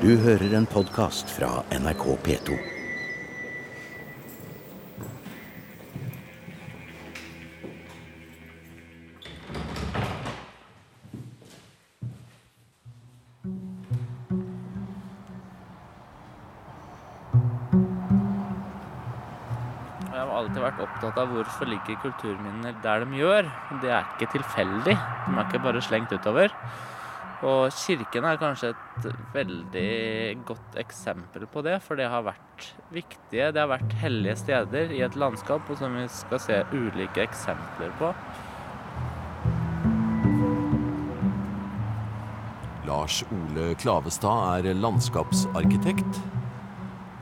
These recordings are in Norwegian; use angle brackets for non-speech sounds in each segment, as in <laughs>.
Du hører en podkast fra NRK P2. Jeg har alltid vært opptatt av hvorfor ligger kulturminner der de gjør. Det er ikke tilfeldig. De er ikke bare slengt utover. Og kirken er kanskje et veldig godt eksempel på det, for det har vært viktige, det har vært hellige steder i et landskap, og som vi skal se ulike eksempler på. Lars Ole Klavestad er landskapsarkitekt.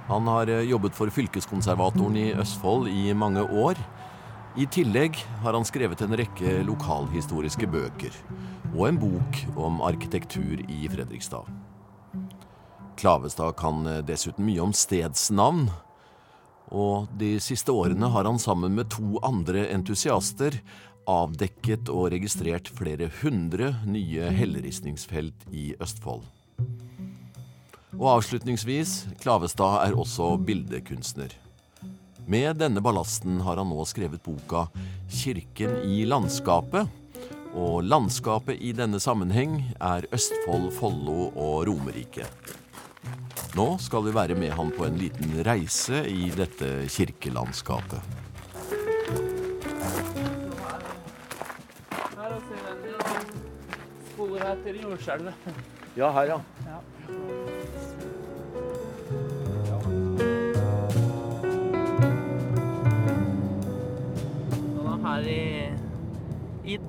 Han har jobbet for fylkeskonservatoren i Østfold i mange år. I tillegg har han skrevet en rekke lokalhistoriske bøker og en bok om arkitektur i Fredrikstad. Klavestad kan eh, dessuten mye om stedsnavn, og de siste årene har han sammen med to andre entusiaster avdekket og registrert flere hundre nye helleristningsfelt i Østfold. Og avslutningsvis, Klavestad er også bildekunstner. Med denne ballasten har han nå skrevet boka 'Kirken i landskapet'. Og landskapet i denne sammenheng er Østfold, Follo og Romerike. Nå skal vi være med han på en liten reise i dette kirkelandskapet. Her ser vi spor etter jordskjelvet. Ja, her, ja.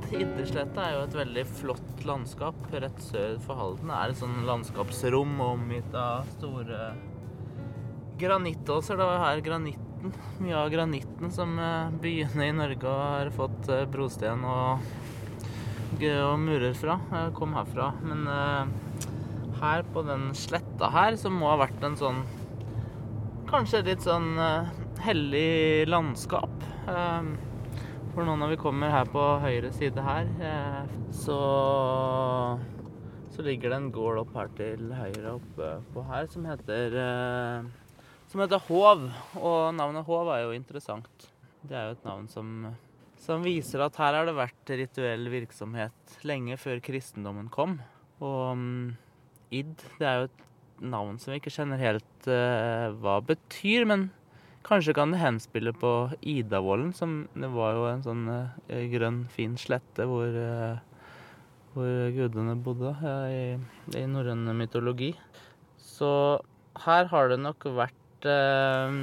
Id, Iddesletta er jo et veldig flott landskap rett sør for Halden. Det er et sånn landskapsrom omgitt av store granittåser. Det var her granitten, mye av granitten som eh, byene i Norge har fått eh, brosten og, og murer fra, eh, kom herfra. Men her på den sletta her, som må ha vært en sånn Kanskje litt sånn hellig landskap. For nå når vi kommer her på høyre side her, eh, så så ligger det en gård opp her til høyre oppe på her som heter eh, som heter Hov. Og navnet Hov er jo interessant. Det er jo et navn som, som viser at her har det vært rituell virksomhet lenge før kristendommen kom. Og um, id, det er jo et navn som vi ikke kjenner helt uh, hva betyr, men Kanskje kan det henspille på Idavollen, som det var jo en sånn eh, grønn, fin slette hvor, eh, hvor gudene bodde ja, i, i norrøn mytologi. Så her har det nok vært eh,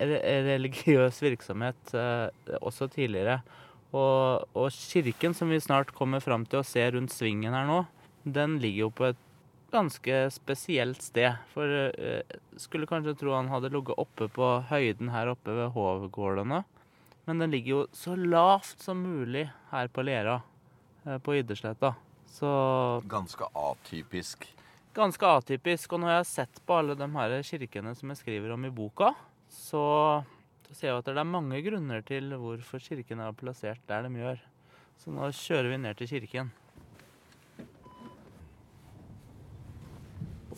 religiøs virksomhet eh, også tidligere. Og, og kirken som vi snart kommer fram til å se rundt svingen her nå, den ligger jo på et ganske spesielt sted. For eh, skulle kanskje tro han hadde ligget oppe på høyden her oppe ved Hovgårdene. Men den ligger jo så lavt som mulig her på Lera, eh, på Iddesletta. Så Ganske atypisk. ganske atypisk. Og når jeg har sett på alle de her kirkene som jeg skriver om i boka, så ser jeg at det er mange grunner til hvorfor kirkene er plassert der de gjør. Så nå kjører vi ned til kirken.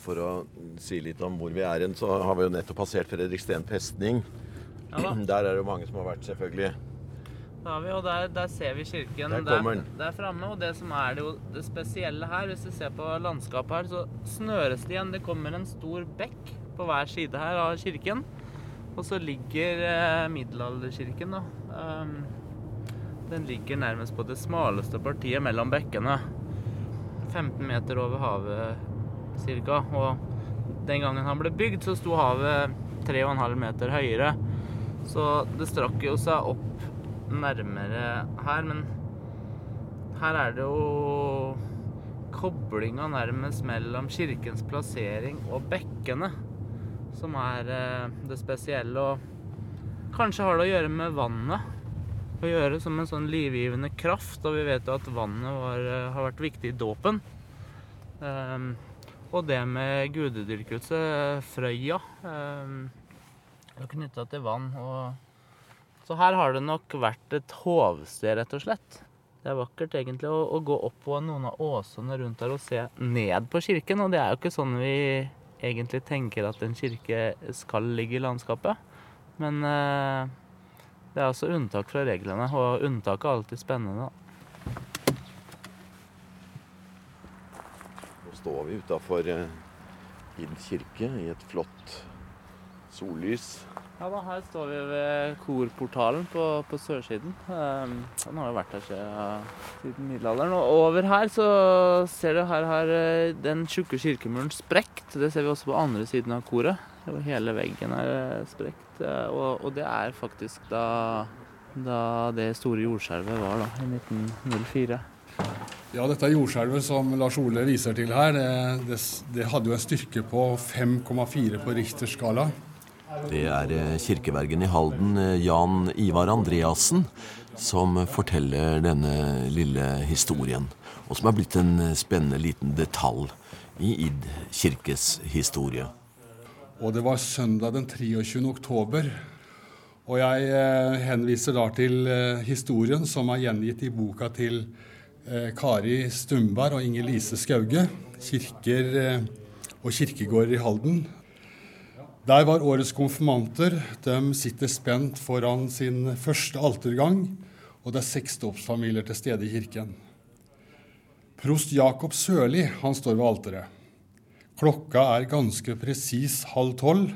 For å si litt om hvor vi er hen, så har vi jo nettopp passert Fredriksten festning. Ja. <clears throat> Der er det jo mange som har vært, selvfølgelig. Vi, og der, der ser vi kirken. Der kommer den. Der, der framme. Og det som er det, jo, det spesielle her, hvis du ser på landskapet her, så snøres det igjen. Det kommer en stor bekk på hver side her av kirken. Og så ligger eh, middelalderkirken, da. Um, den ligger nærmest på det smaleste partiet mellom bekkene. 15 meter over havet cirka. Og den gangen han ble bygd, så sto havet 3,5 meter høyere. Så det strakk jo seg opp nærmere her, men her er det jo koblinga nærmest mellom kirkens plassering og bekkene som er eh, det spesielle. Og kanskje har det å gjøre med vannet. Å gjøre som en sånn livgivende kraft, og vi vet jo at vannet var, eh, har vært viktig i dåpen. Ehm, og det med gudedyrkelse, Frøya, um, er knytta til vann. Og så her har det nok vært et hovsted, rett og slett. Det er vakkert egentlig å, å gå opp på noen av åsene rundt her og se ned på kirken, og det er jo ikke sånn vi egentlig tenker at en kirke skal ligge i landskapet. Men eh, det er altså unntak fra reglene, og unntak er alltid spennende. Står vi utafor Id kirke i et flott sollys. Ja da, Her står vi ved korportalen på, på sørsiden. Um, den har jo vært her siden, siden middelalderen. Og over her så ser du her har eh, den tjukke kirkemuren sprekt. Det ser vi også på andre siden av koret. Hele veggen er eh, sprekt. eh, Og, og det er faktisk da, da det store jordskjelvet var da, i 1904. Ja, dette jordskjelvet som Lars Ole viser til her, det, det, det hadde jo en styrke på 5,4 på Richters skala. Det er eh, kirkevergen i Halden, eh, Jan Ivar Andreassen, som forteller denne lille historien. Og som er blitt en eh, spennende liten detalj i Id kirkes historie. Og det var søndag den 23. oktober. Og jeg henviser da til historien som er gjengitt i boka til Kari Stumberg og Inger Lise Skauge, 'Kirker eh, og kirkegårder i Halden'. Der var årets konfirmanter. De sitter spent foran sin første altergang, og det er seks dåpsfamilier til stede i kirken. Prost Jakob Sørli han står ved alteret. Klokka er ganske presis halv tolv,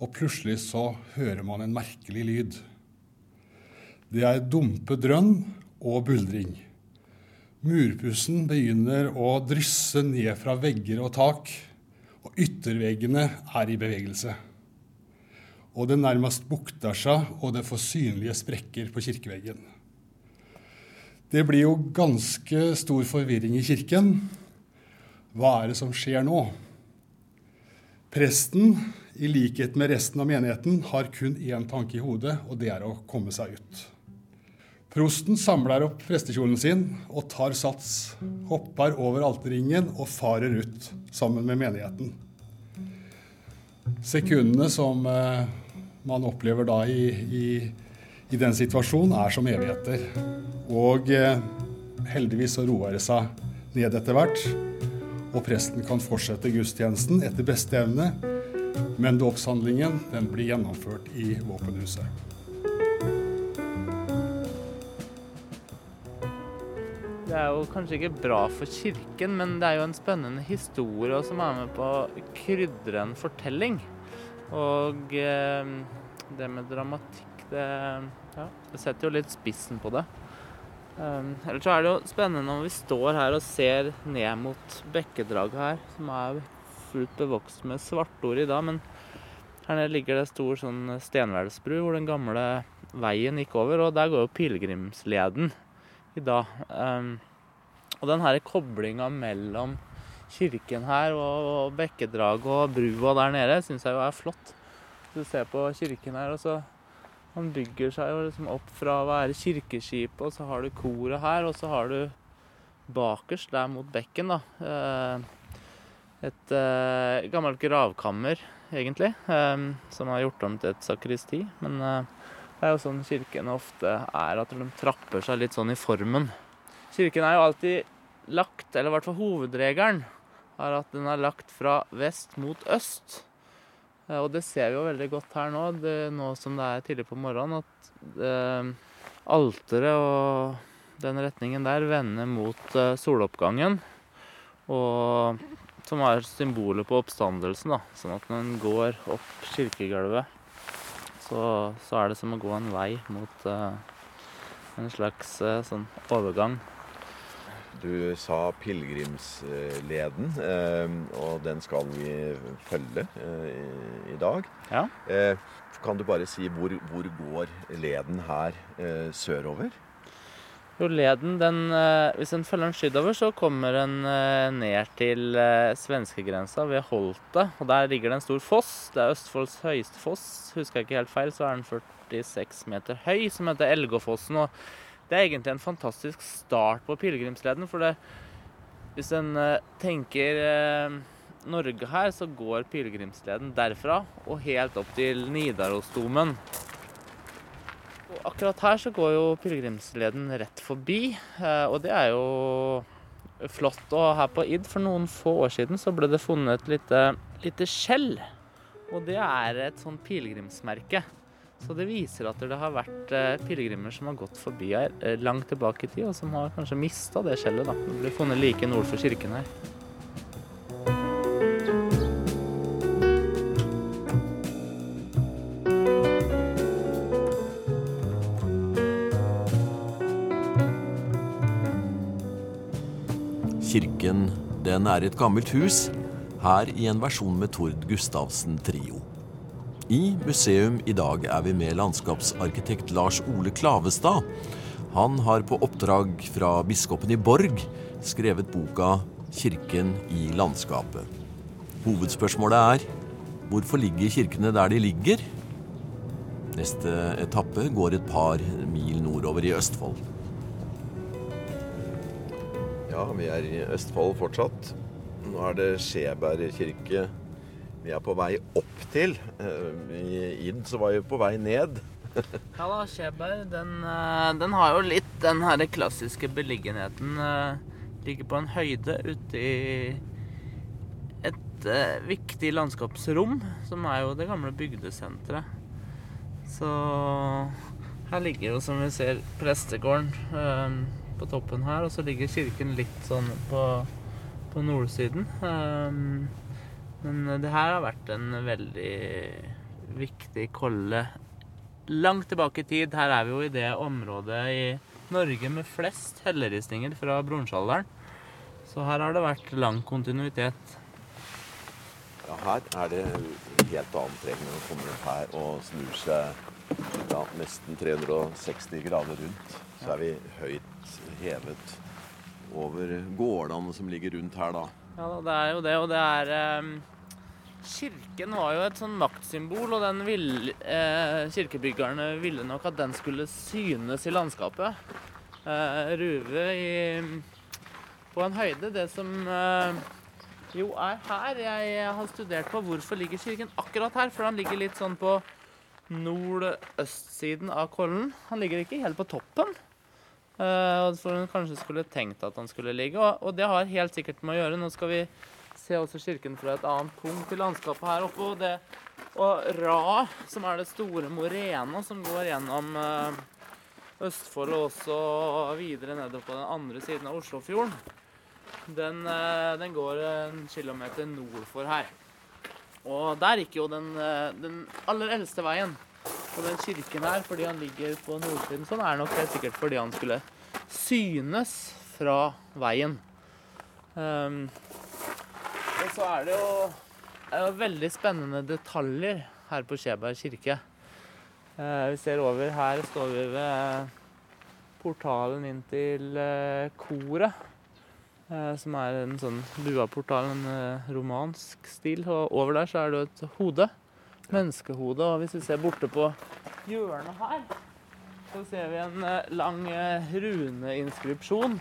og plutselig så hører man en merkelig lyd. Det er dumpe drønn og buldring. Murpussen begynner å drysse ned fra vegger og tak, og ytterveggene er i bevegelse. Og det nærmest bukter seg, og det får synlige sprekker på kirkeveggen. Det blir jo ganske stor forvirring i kirken. Hva er det som skjer nå? Presten, i likhet med resten av menigheten, har kun én tanke i hodet, og det er å komme seg ut. Prosten samler opp prestekjolen sin og tar sats, hopper over alterringen og farer ut sammen med menigheten. Sekundene som eh, man opplever da i, i, i den situasjonen, er som evigheter. Og eh, heldigvis så roer det seg ned etter hvert, og presten kan fortsette gudstjenesten etter beste evne, men dåpshandlingen blir gjennomført i våpenhuset. Det er jo kanskje ikke bra for kirken, men det er jo en spennende historie som er med på å krydre en fortelling. Og eh, det med dramatikk, det, ja, setter jo litt spissen på det. Um, ellers så er det jo spennende når vi står her og ser ned mot bekkedraget her, som er fullt bevokst med svartord i dag. Men her nede ligger det stor sånn stenhvelvsbru hvor den gamle veien gikk over, og der går jo pilegrimsleden i dag. Um, og den her koblinga mellom kirken her og, og bekkedraget og brua der nede syns jeg jo er flott. Du ser på kirken her, og så han bygger seg jo liksom opp fra å være kirkeskipet, og så har du koret her, og så har du bakerst der mot bekken, da. eh, Et eh, gammelt gravkammer, egentlig, eh, som har gjort om til et sakristi. Men det er jo sånn kirkene ofte er, at de trapper seg litt sånn i formen. Kirken er jo alltid lagt, eller i hvert fall hovedregelen, er at den er lagt fra vest mot øst. Eh, Og det ser vi jo veldig godt her nå, det, nå som det er tidlig på morgenen, at eh, alteret og den retningen der vender mot eh, soloppgangen. Og som er symbolet på oppstandelsen, da. Sånn at når en går opp kirkegulvet, så, så er det som å gå en vei mot uh, en slags uh, sånn overgang. Du sa pilegrimsleden, eh, og den skal vi følge i- dag. Ja. Kan du bare si hvor, hvor går leden her sørover? Jo, leden, den, eh, hvis en følger den sydover, så kommer den eh, ned til eh, svenskegrensa ved Holte. Og der ligger det en stor foss. Det er Østfolds høyeste foss. Husker jeg ikke helt feil, så er den 46 meter høy, som heter Elgåfossen. Og det er egentlig en fantastisk start på pilegrimsleden, for det, hvis en tenker Norge her, så går pilegrimsleden derfra og helt opp til Nidarosdomen. Og akkurat her så går jo pilegrimsleden rett forbi, eh, og det er jo flott. Og her på Id for noen få år siden så ble det funnet et lite, lite skjell. Og det er et sånn pilegrimsmerke. Så det viser at det har vært eh, pilegrimer som har gått forbi her eh, langt tilbake i tid, og som har kanskje mista det skjellet. da. Det ble funnet like nord for kirken her. Den er et gammelt hus, her i en versjon med Tord Gustavsen Trio. I museum i dag er vi med landskapsarkitekt Lars Ole Klavestad. Han har på oppdrag fra biskopen i Borg skrevet boka 'Kirken i landskapet'. Hovedspørsmålet er hvorfor ligger kirkene der de ligger? Neste etappe går et par mil nordover i Østfold. Ja, vi er i Østfold fortsatt. Nå er det Skjeberg kirke vi er på vei opp til. Eh, I Id så var vi på vei ned. <laughs> Ja da, Skjeberg, den, eh, den har jo litt den her klassiske beliggenheten. eh, Ligger på en høyde ute i et viktig landskapsrom, som er jo det gamle bygdesenteret. Så her ligger jo, som vi ser, prestegården på toppen her, og så ligger kirken litt sånn på, på nordsiden. Um, men det her har vært en veldig viktig kolle langt tilbake i tid. Her er vi jo i det området i Norge med flest helleristninger fra bronsealderen. Så her har det vært lang kontinuitet. Ja, her er det helt annen treng når man kommer opp her og snur seg ja, nesten 360 grader rundt. Så er vi høyt hevet over gårdene som ligger rundt her, da. Ja, det er jo det, og det er um, Kirken var jo et sånn maktsymbol, og den ville, eh, kirkebyggerne ville nok at den skulle synes i landskapet. Eh, ruve i, på en høyde. Det som eh, jo er her Jeg har studert på hvorfor ligger kirken akkurat her, for han ligger litt sånn på nordøstsiden av Kollen. Han ligger ikke helt på toppen. Uh, for hun kanskje skulle tenkt at han skulle ligge. Og, og, det har helt sikkert med å gjøre. Nå skal vi se også kirken fra et annet punkt i landskapet her oppe. Og, det, og Ra, som er det store morena som går gjennom uh, Østfold og også videre nedover på den andre siden av Oslofjorden, den, uh, den går en kilometer nord for her. Og der gikk jo den, den aller eldste veien på den kirken her, fordi han ligger på nordsiden. Sånn er nok helt sikkert fordi han skulle synes fra veien. Um, og så er det jo, er jo veldig spennende detaljer her på Skjeberg kirke. Uh, vi ser over her står vi ved portalen inn til uh, koret. Uh, som er en sånn buaportal, en romansk stil. Og over der så er det jo et hode menneskehode. Og hvis vi ser borte på hjørnet her, så ser vi en lang runeinskripsjon.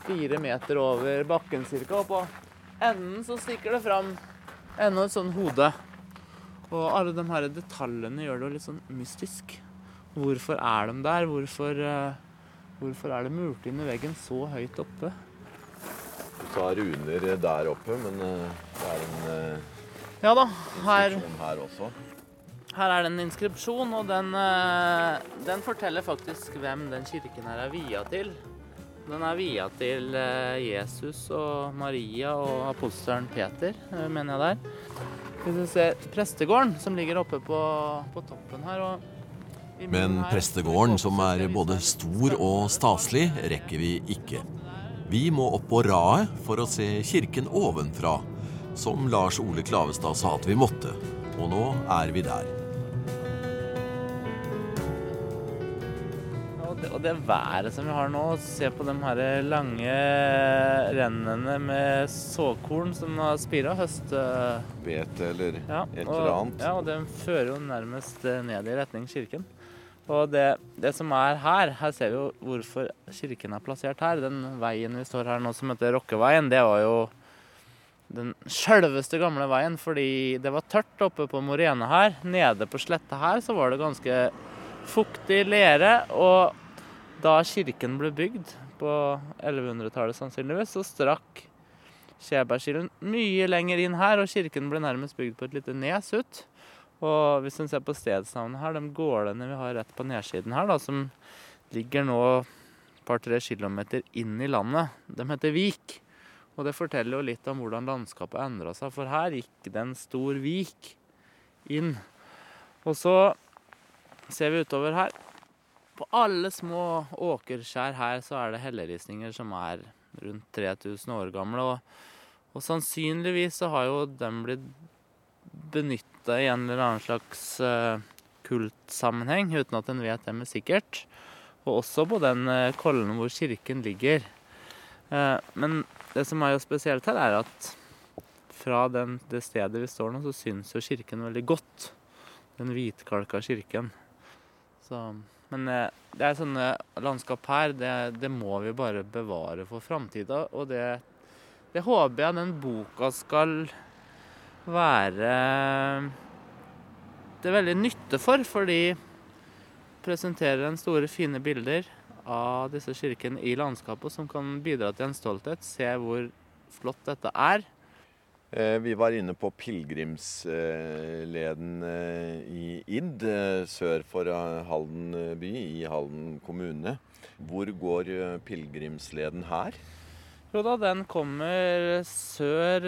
Fire meter over bakken ca. Og på enden så stikker det fram enda et sånn hode. Og alle de her detaljene gjør det jo litt sånn mystisk. Hvorfor er de der? Hvorfor, hvorfor er det murt inn i veggen så høyt oppe? Du tar runer der oppe, men det er en ja da, her, her, her er det en inskripsjon, og den, den, forteller faktisk hvem den kirken her er via til. Den er via til Jesus og Maria og apostelen Peter, mener jeg der. Hvis vi ser prestegården som ligger oppe på, på toppen her. Men prestegården, som er både stor og staselig, rekker vi ikke. Vi må opp på raet for å se kirken ovenfra som Lars Ole Klavestad sa at vi måtte. Og nå er vi der. Og det, og det været som vi har nå, se på de her lange rennene med såkorn som har spira høst... Bete eller ja, et og, eller annet. Ja, og den fører jo nærmest ned i retning kirken. Og det, det, som er her, her ser vi jo hvorfor kirken er plassert her. Den veien vi står her nå som heter Rokkeveien, det var jo den sjølveste gamle veien fordi det var tørt oppe på Morene her. Nede på sletta her så var det ganske fuktig lere. Og da kirken ble bygd på 1100-tallet sannsynligvis, så strakk Skjebergskilen mye lenger inn her, og kirken ble nærmest bygd på et lite nes ut. Og hvis en ser på stedsnavnet her, de gårdene vi har rett på nedsiden her, da, som ligger nå et par-tre kilometer inn i landet, de heter Vik. Og det forteller jo litt om hvordan landskapet endra seg, for her gikk det en stor vik inn. Og så ser vi utover her. På alle små åkerskjær her så er det helleristninger som er rundt 3000 år gamle. Og, og sannsynligvis så har jo den blitt benytta i en eller annen slags uh, kultsammenheng, uten at en vet det med sikkert. Og også på den uh, kollen hvor kirken ligger. Uh, men det som er jo spesielt her, er at fra den, det stedet vi står nå, så syns jo kirken veldig godt. Den hvitkalka kirken. Så, men det er sånne landskap her, det, det må vi bare bevare for framtida. Og det, det håper jeg den boka skal være det er veldig nytte for, fordi presenterer en store, fine bilder av disse kirkene i landskapet som kan bidra til en stolthet. Se hvor flott dette er. Vi var inne på pilegrimsleden i Id, sør for Halden by, i Halden kommune. Hvor går pilegrimsleden her? Jo da, den kommer sør.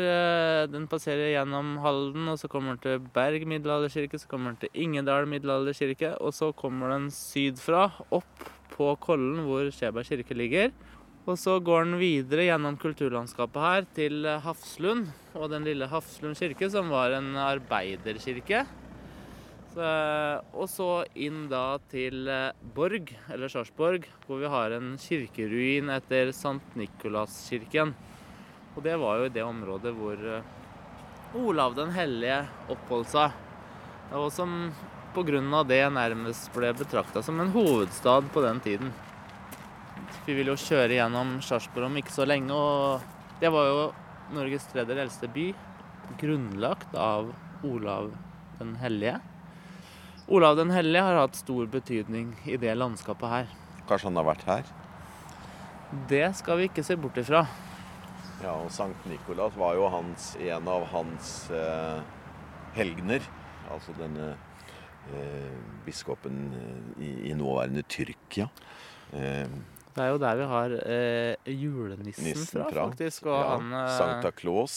Den passerer gjennom Halden, og så kommer den til Berg middelalderkirke, så kommer den til Ingedal middelalderkirke, og så kommer den sydfra, opp på Kollen, hvor Skjeberg kirke ligger. Og så går den videre gjennom kulturlandskapet her til Hafslund og den lille Hafslund kirke, som var en arbeiderkirke. Så, og så inn da til Borg, eller Sarpsborg, hvor vi har en kirkeruin etter Sankt Nikolaskirken. Og det var jo i det området hvor Olav den hellige oppholdt seg. Og som pga. det nærmest ble betrakta som en hovedstad på den tiden. Vi vil jo kjøre gjennom Sarpsborg om ikke så lenge, og det var jo Norges tredje eldste by. Grunnlagt av Olav den hellige. Olav den hellige har hatt stor betydning i det landskapet her. Kanskje han har vært her? Det skal vi ikke se bort ifra. Ja, og Sankt Nikolas var jo hans, en av hans eh, helgener. Altså denne biskopen i, i, nåværende Tyrkia. Eh, det er jo der vi har eh, julenissen fra, fra, faktisk. Og ja, han, Sankta Claus.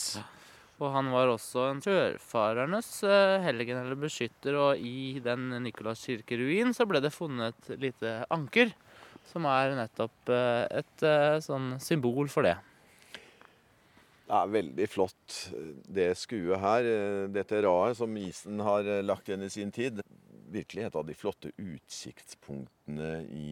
Og han var også en sjøfarernes eh, helgen eller beskytter, og i den Nikolas kirkeruin så ble det funnet et lite anker, som er nettopp eh, et eh, sånn symbol for det. Det er veldig flott, det skuet her. Dette raet som isen har lagt igjen i sin tid. Virkelig et av de flotte utsiktspunktene i,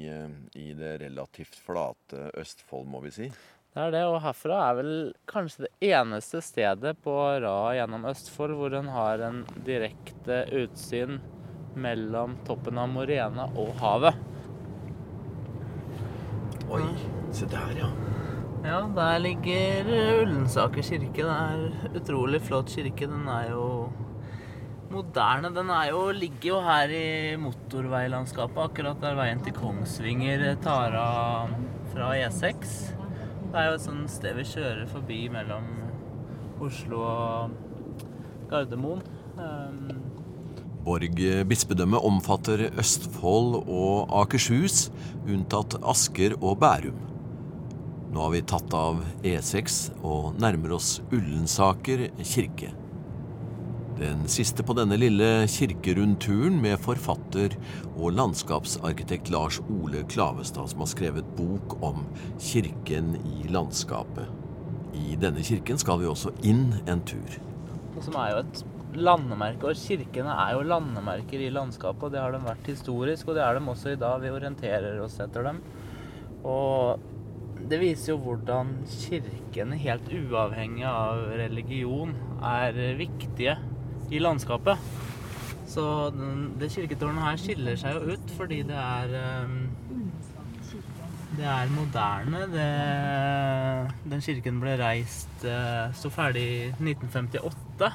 i det relativt flate Østfold, må vi si. Det er det, og herfra er vel kanskje det eneste stedet på raet gjennom Østfold hvor en har en direkte utsyn mellom toppen av Morena og havet. Oi, se der, ja. Ja, der ligger Ullensaker kirke. Det er utrolig flott kirke. Den er jo moderne. Den jo, ligger jo her i motorveilandskapet, akkurat der veien til Kongsvinger tar av fra E6. Det er jo et sånt sted vi kjører forbi mellom Oslo og Gardermoen. Um, Borg bispedømme omfatter Østfold og Akershus, unntatt Asker og Bærum. Nå har vi tatt av E6 og nærmer oss Ullensaker kirke. Den siste på denne lille kirkerundturen med forfatter og landskapsarkitekt Lars Ole Klavestad, som har skrevet bok om kirken i landskapet. I denne kirken skal vi også inn en tur. Som er jo et landemerke, og kirkene er jo landemerker i landskapet. og Det har de vært historisk, og det er de også i dag. Vi orienterer oss etter dem. Og det viser jo hvordan kirkene, helt uavhengig av religion, er viktige i landskapet. Så det kirketårnet her skiller seg jo ut fordi det er Det er moderne. Det, den kirken ble reist Sto ferdig i 1958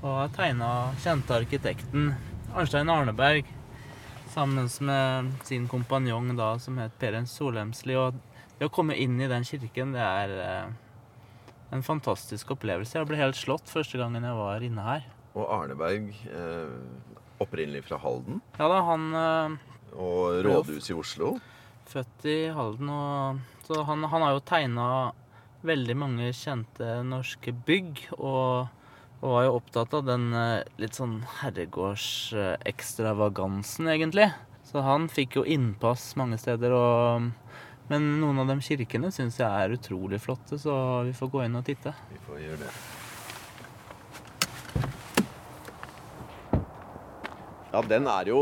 og er tegna kjente arkitekten Arnstein Arneberg sammen med sin kompanjong da, som het Per Solemsli. Og det å komme inn i den kirken, det er eh, en fantastisk opplevelse. Jeg ble helt slått første gangen jeg var inne her. Og Arneberg, eh, opprinnelig fra Halden, Ja da, han eh, og rådhuset i Oslo. født i Halden, og så han, han har jo tegna veldig mange kjente norske bygg, og, og var jo opptatt av den eh, litt sånn herregårdsekstravagansen, egentlig. Så han fikk jo innpass mange steder, og Men noen av de kirkene syns jeg er utrolig flotte, så vi får gå inn og titte. Vi får gjøre det. Ja, den er jo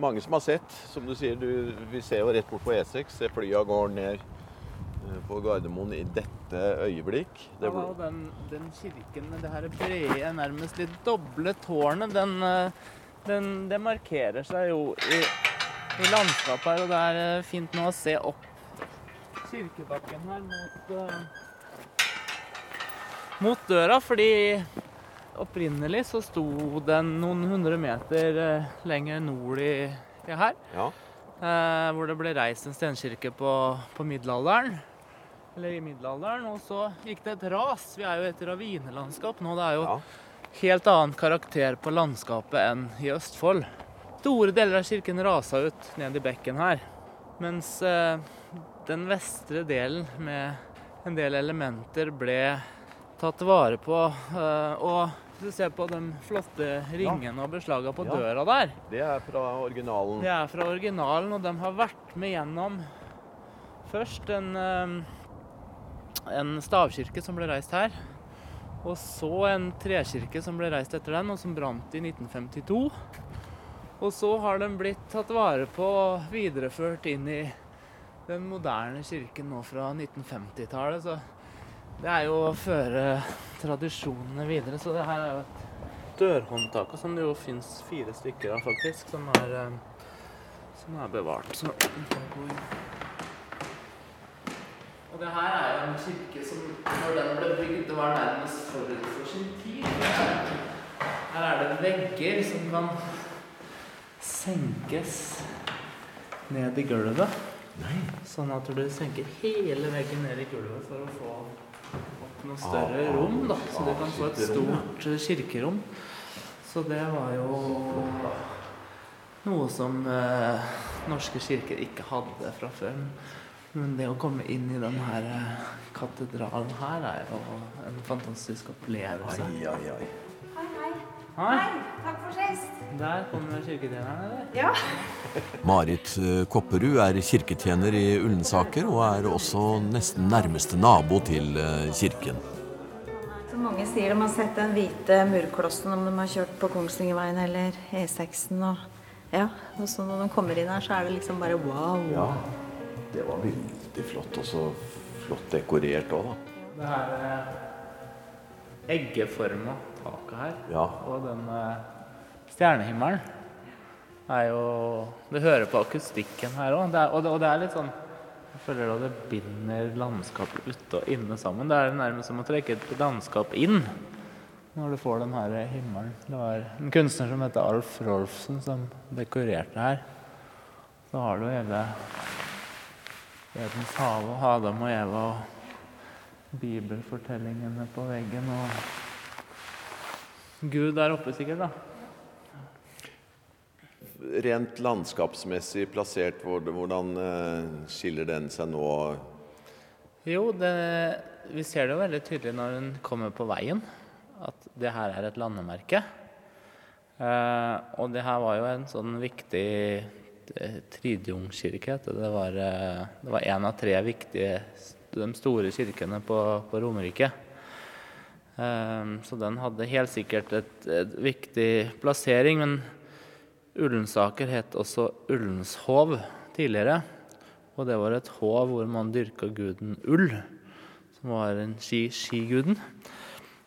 mange som har sett. Som du sier, du, vi ser jo rett bort på E6. Ser flya går ned eh, på Gardermoen i dette øyeblikk. Det Ja, og den, den kirken med det her brede, nærmest litt doble tårnet, den, eh, den, det markerer seg jo i, i landskapet her, og det er eh, fint nå å se opp kirkebakken her mot, uh, mot døra, fordi opprinnelig så sto den noen hundre meter eh, lenger nord i, i her, Ja. Uh, hvor det ble reist en stenkirke på, på middelalderen eller i middelalderen, og så gikk det et ras. Vi er jo et ravinelandskap nå. Det er jo Ja. helt annen karakter på landskapet enn i Østfold. Store deler av kirken rasa ut ned i bekken her, mens eh, den vestre delen med en del elementer ble tatt vare på. eh, og hvis du ser på de flotte ringene og beslagene på Ja. døra der, Det er fra originalen. det er fra originalen, og de har vært med gjennom først en, eh, en stavkirke som ble reist her. Og så en trekirke som ble reist etter den, og som brant i 1952. Og så har den blitt tatt vare på og videreført inn i den moderne kirken nå fra 1950-tallet. Så det er jo å føre tradisjonene videre. Så det her er jo et dørhåndtak, som det jo fins fire stykker av, faktisk, som er, eh, som er bevart. Så. Og det her er jo en kirke som, når den ble bygd, det var nærmest forut for sin tid. Her er det vegger som kan senkes ned i gulvet. Sånn at du senker hele veggen ned i gulvet for å få opp noe større rom. da, Så du kan få et stort eh, kirkerom. Så det var jo noe som eh, norske kirker ikke hadde fra før. Men det å komme inn i den her eh, katedralen her er jo en fantastisk opplevelse. Ai, ai, ai. Hei, Takk for sist. der kommer kirketjeneren, eller? Ja. Marit eh, Kopperud er kirketjener i Ullensaker og er også nesten nærmeste nabo til eh, kirken. Så mange sier de har sett den hvite murklossen om de har kjørt på Kongsvingerveien eller E6-en. Og, ja, og så når de kommer inn her, så er det liksom bare wow. Ja, det var veldig flott. Og så flott dekorert òg, da. Det her er eggeforma taket her, Ja. og den eh, stjernehimmelen er jo Du hører på akustikken her òg, og, og det er litt sånn Jeg føler da det binder landskapet ute og inne sammen. Det er nærmest som å trekke et landskap inn når du får den her himmelen. Det var en kunstner som heter Alf Rolfsen som dekorerte her. Så har du hele Edens hage og Adam og Eva og bibelfortellingene på veggen og Gud der oppe sikkert, da. Rent landskapsmessig plassert, hvordan eh, skiller den seg nå? Jo, det, vi ser det jo veldig tydelig når den kommer på veien, at det her er et landemerke. Eh, og det her var jo en sånn viktig eh, Tridjungkirke. Det Det var, eh, det var en av tre viktige, de store kirkene på, på Romerike. Eh, så den hadde helt sikkert et, et viktig plassering. Men Ullensaker het også Ullenshov tidligere. Og det var et hov hvor man dyrka guden Ull, som var en ski, skiguden.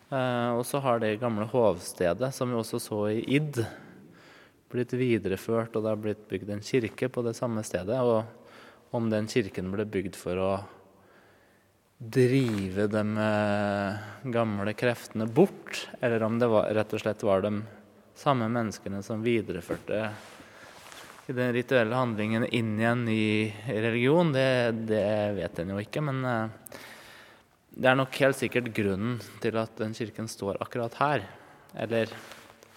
Eh, og så har det gamle hovstedet, som vi også så i Id, blitt videreført, og det har blitt bygd en kirke på det samme stedet. Og om den kirken ble bygd for å drive de eh, gamle kreftene bort, eller om det var, rett og slett var de samme menneskene som videreførte den rituelle handlingen inn i en ny religion, det, det vet en jo ikke. Men eh, det er nok helt sikkert grunnen til at den kirken står akkurat her. Eller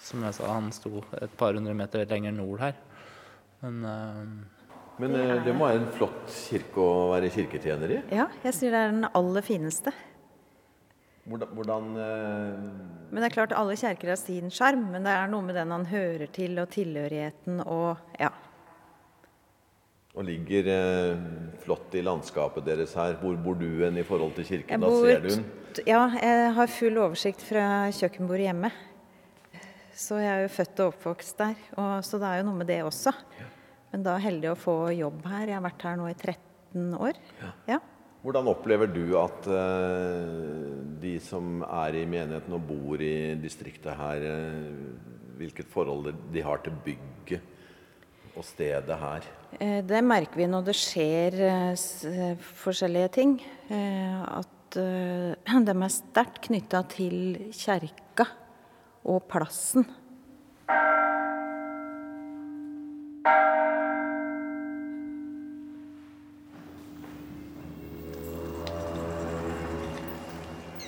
som jeg sa, han sto et par hundre meter lenger nord her. Men eh, Men er... det må være en flott kirke å være kirketjener i. Ja, jeg sier det er den aller fineste. Hvordan, hvordan uh... Men det er klart alle kjerker har sin sjarm, men det er noe med den han hører til, og tilhørigheten og ja. Og ligger eh, flott i landskapet deres her. Hvor bor du hen i forhold til kirken? Jeg Da ser du den. Ja, jeg har full oversikt fra kjøkkenbordet hjemme. Så jeg er jo født og oppvokst der, og, så det er jo noe med det også. Men da heldig å få jobb her. Jeg har vært her nå i 13 år. Ja. Hvordan opplever du at uh, de som er i menigheten og bor i distriktet her, uh, hvilket forhold de har til bygget og stedet her? Eh, Det merker vi når det skjer forskjellige ting. At <clears throat> de er sterkt knytta til kjerka og plassen.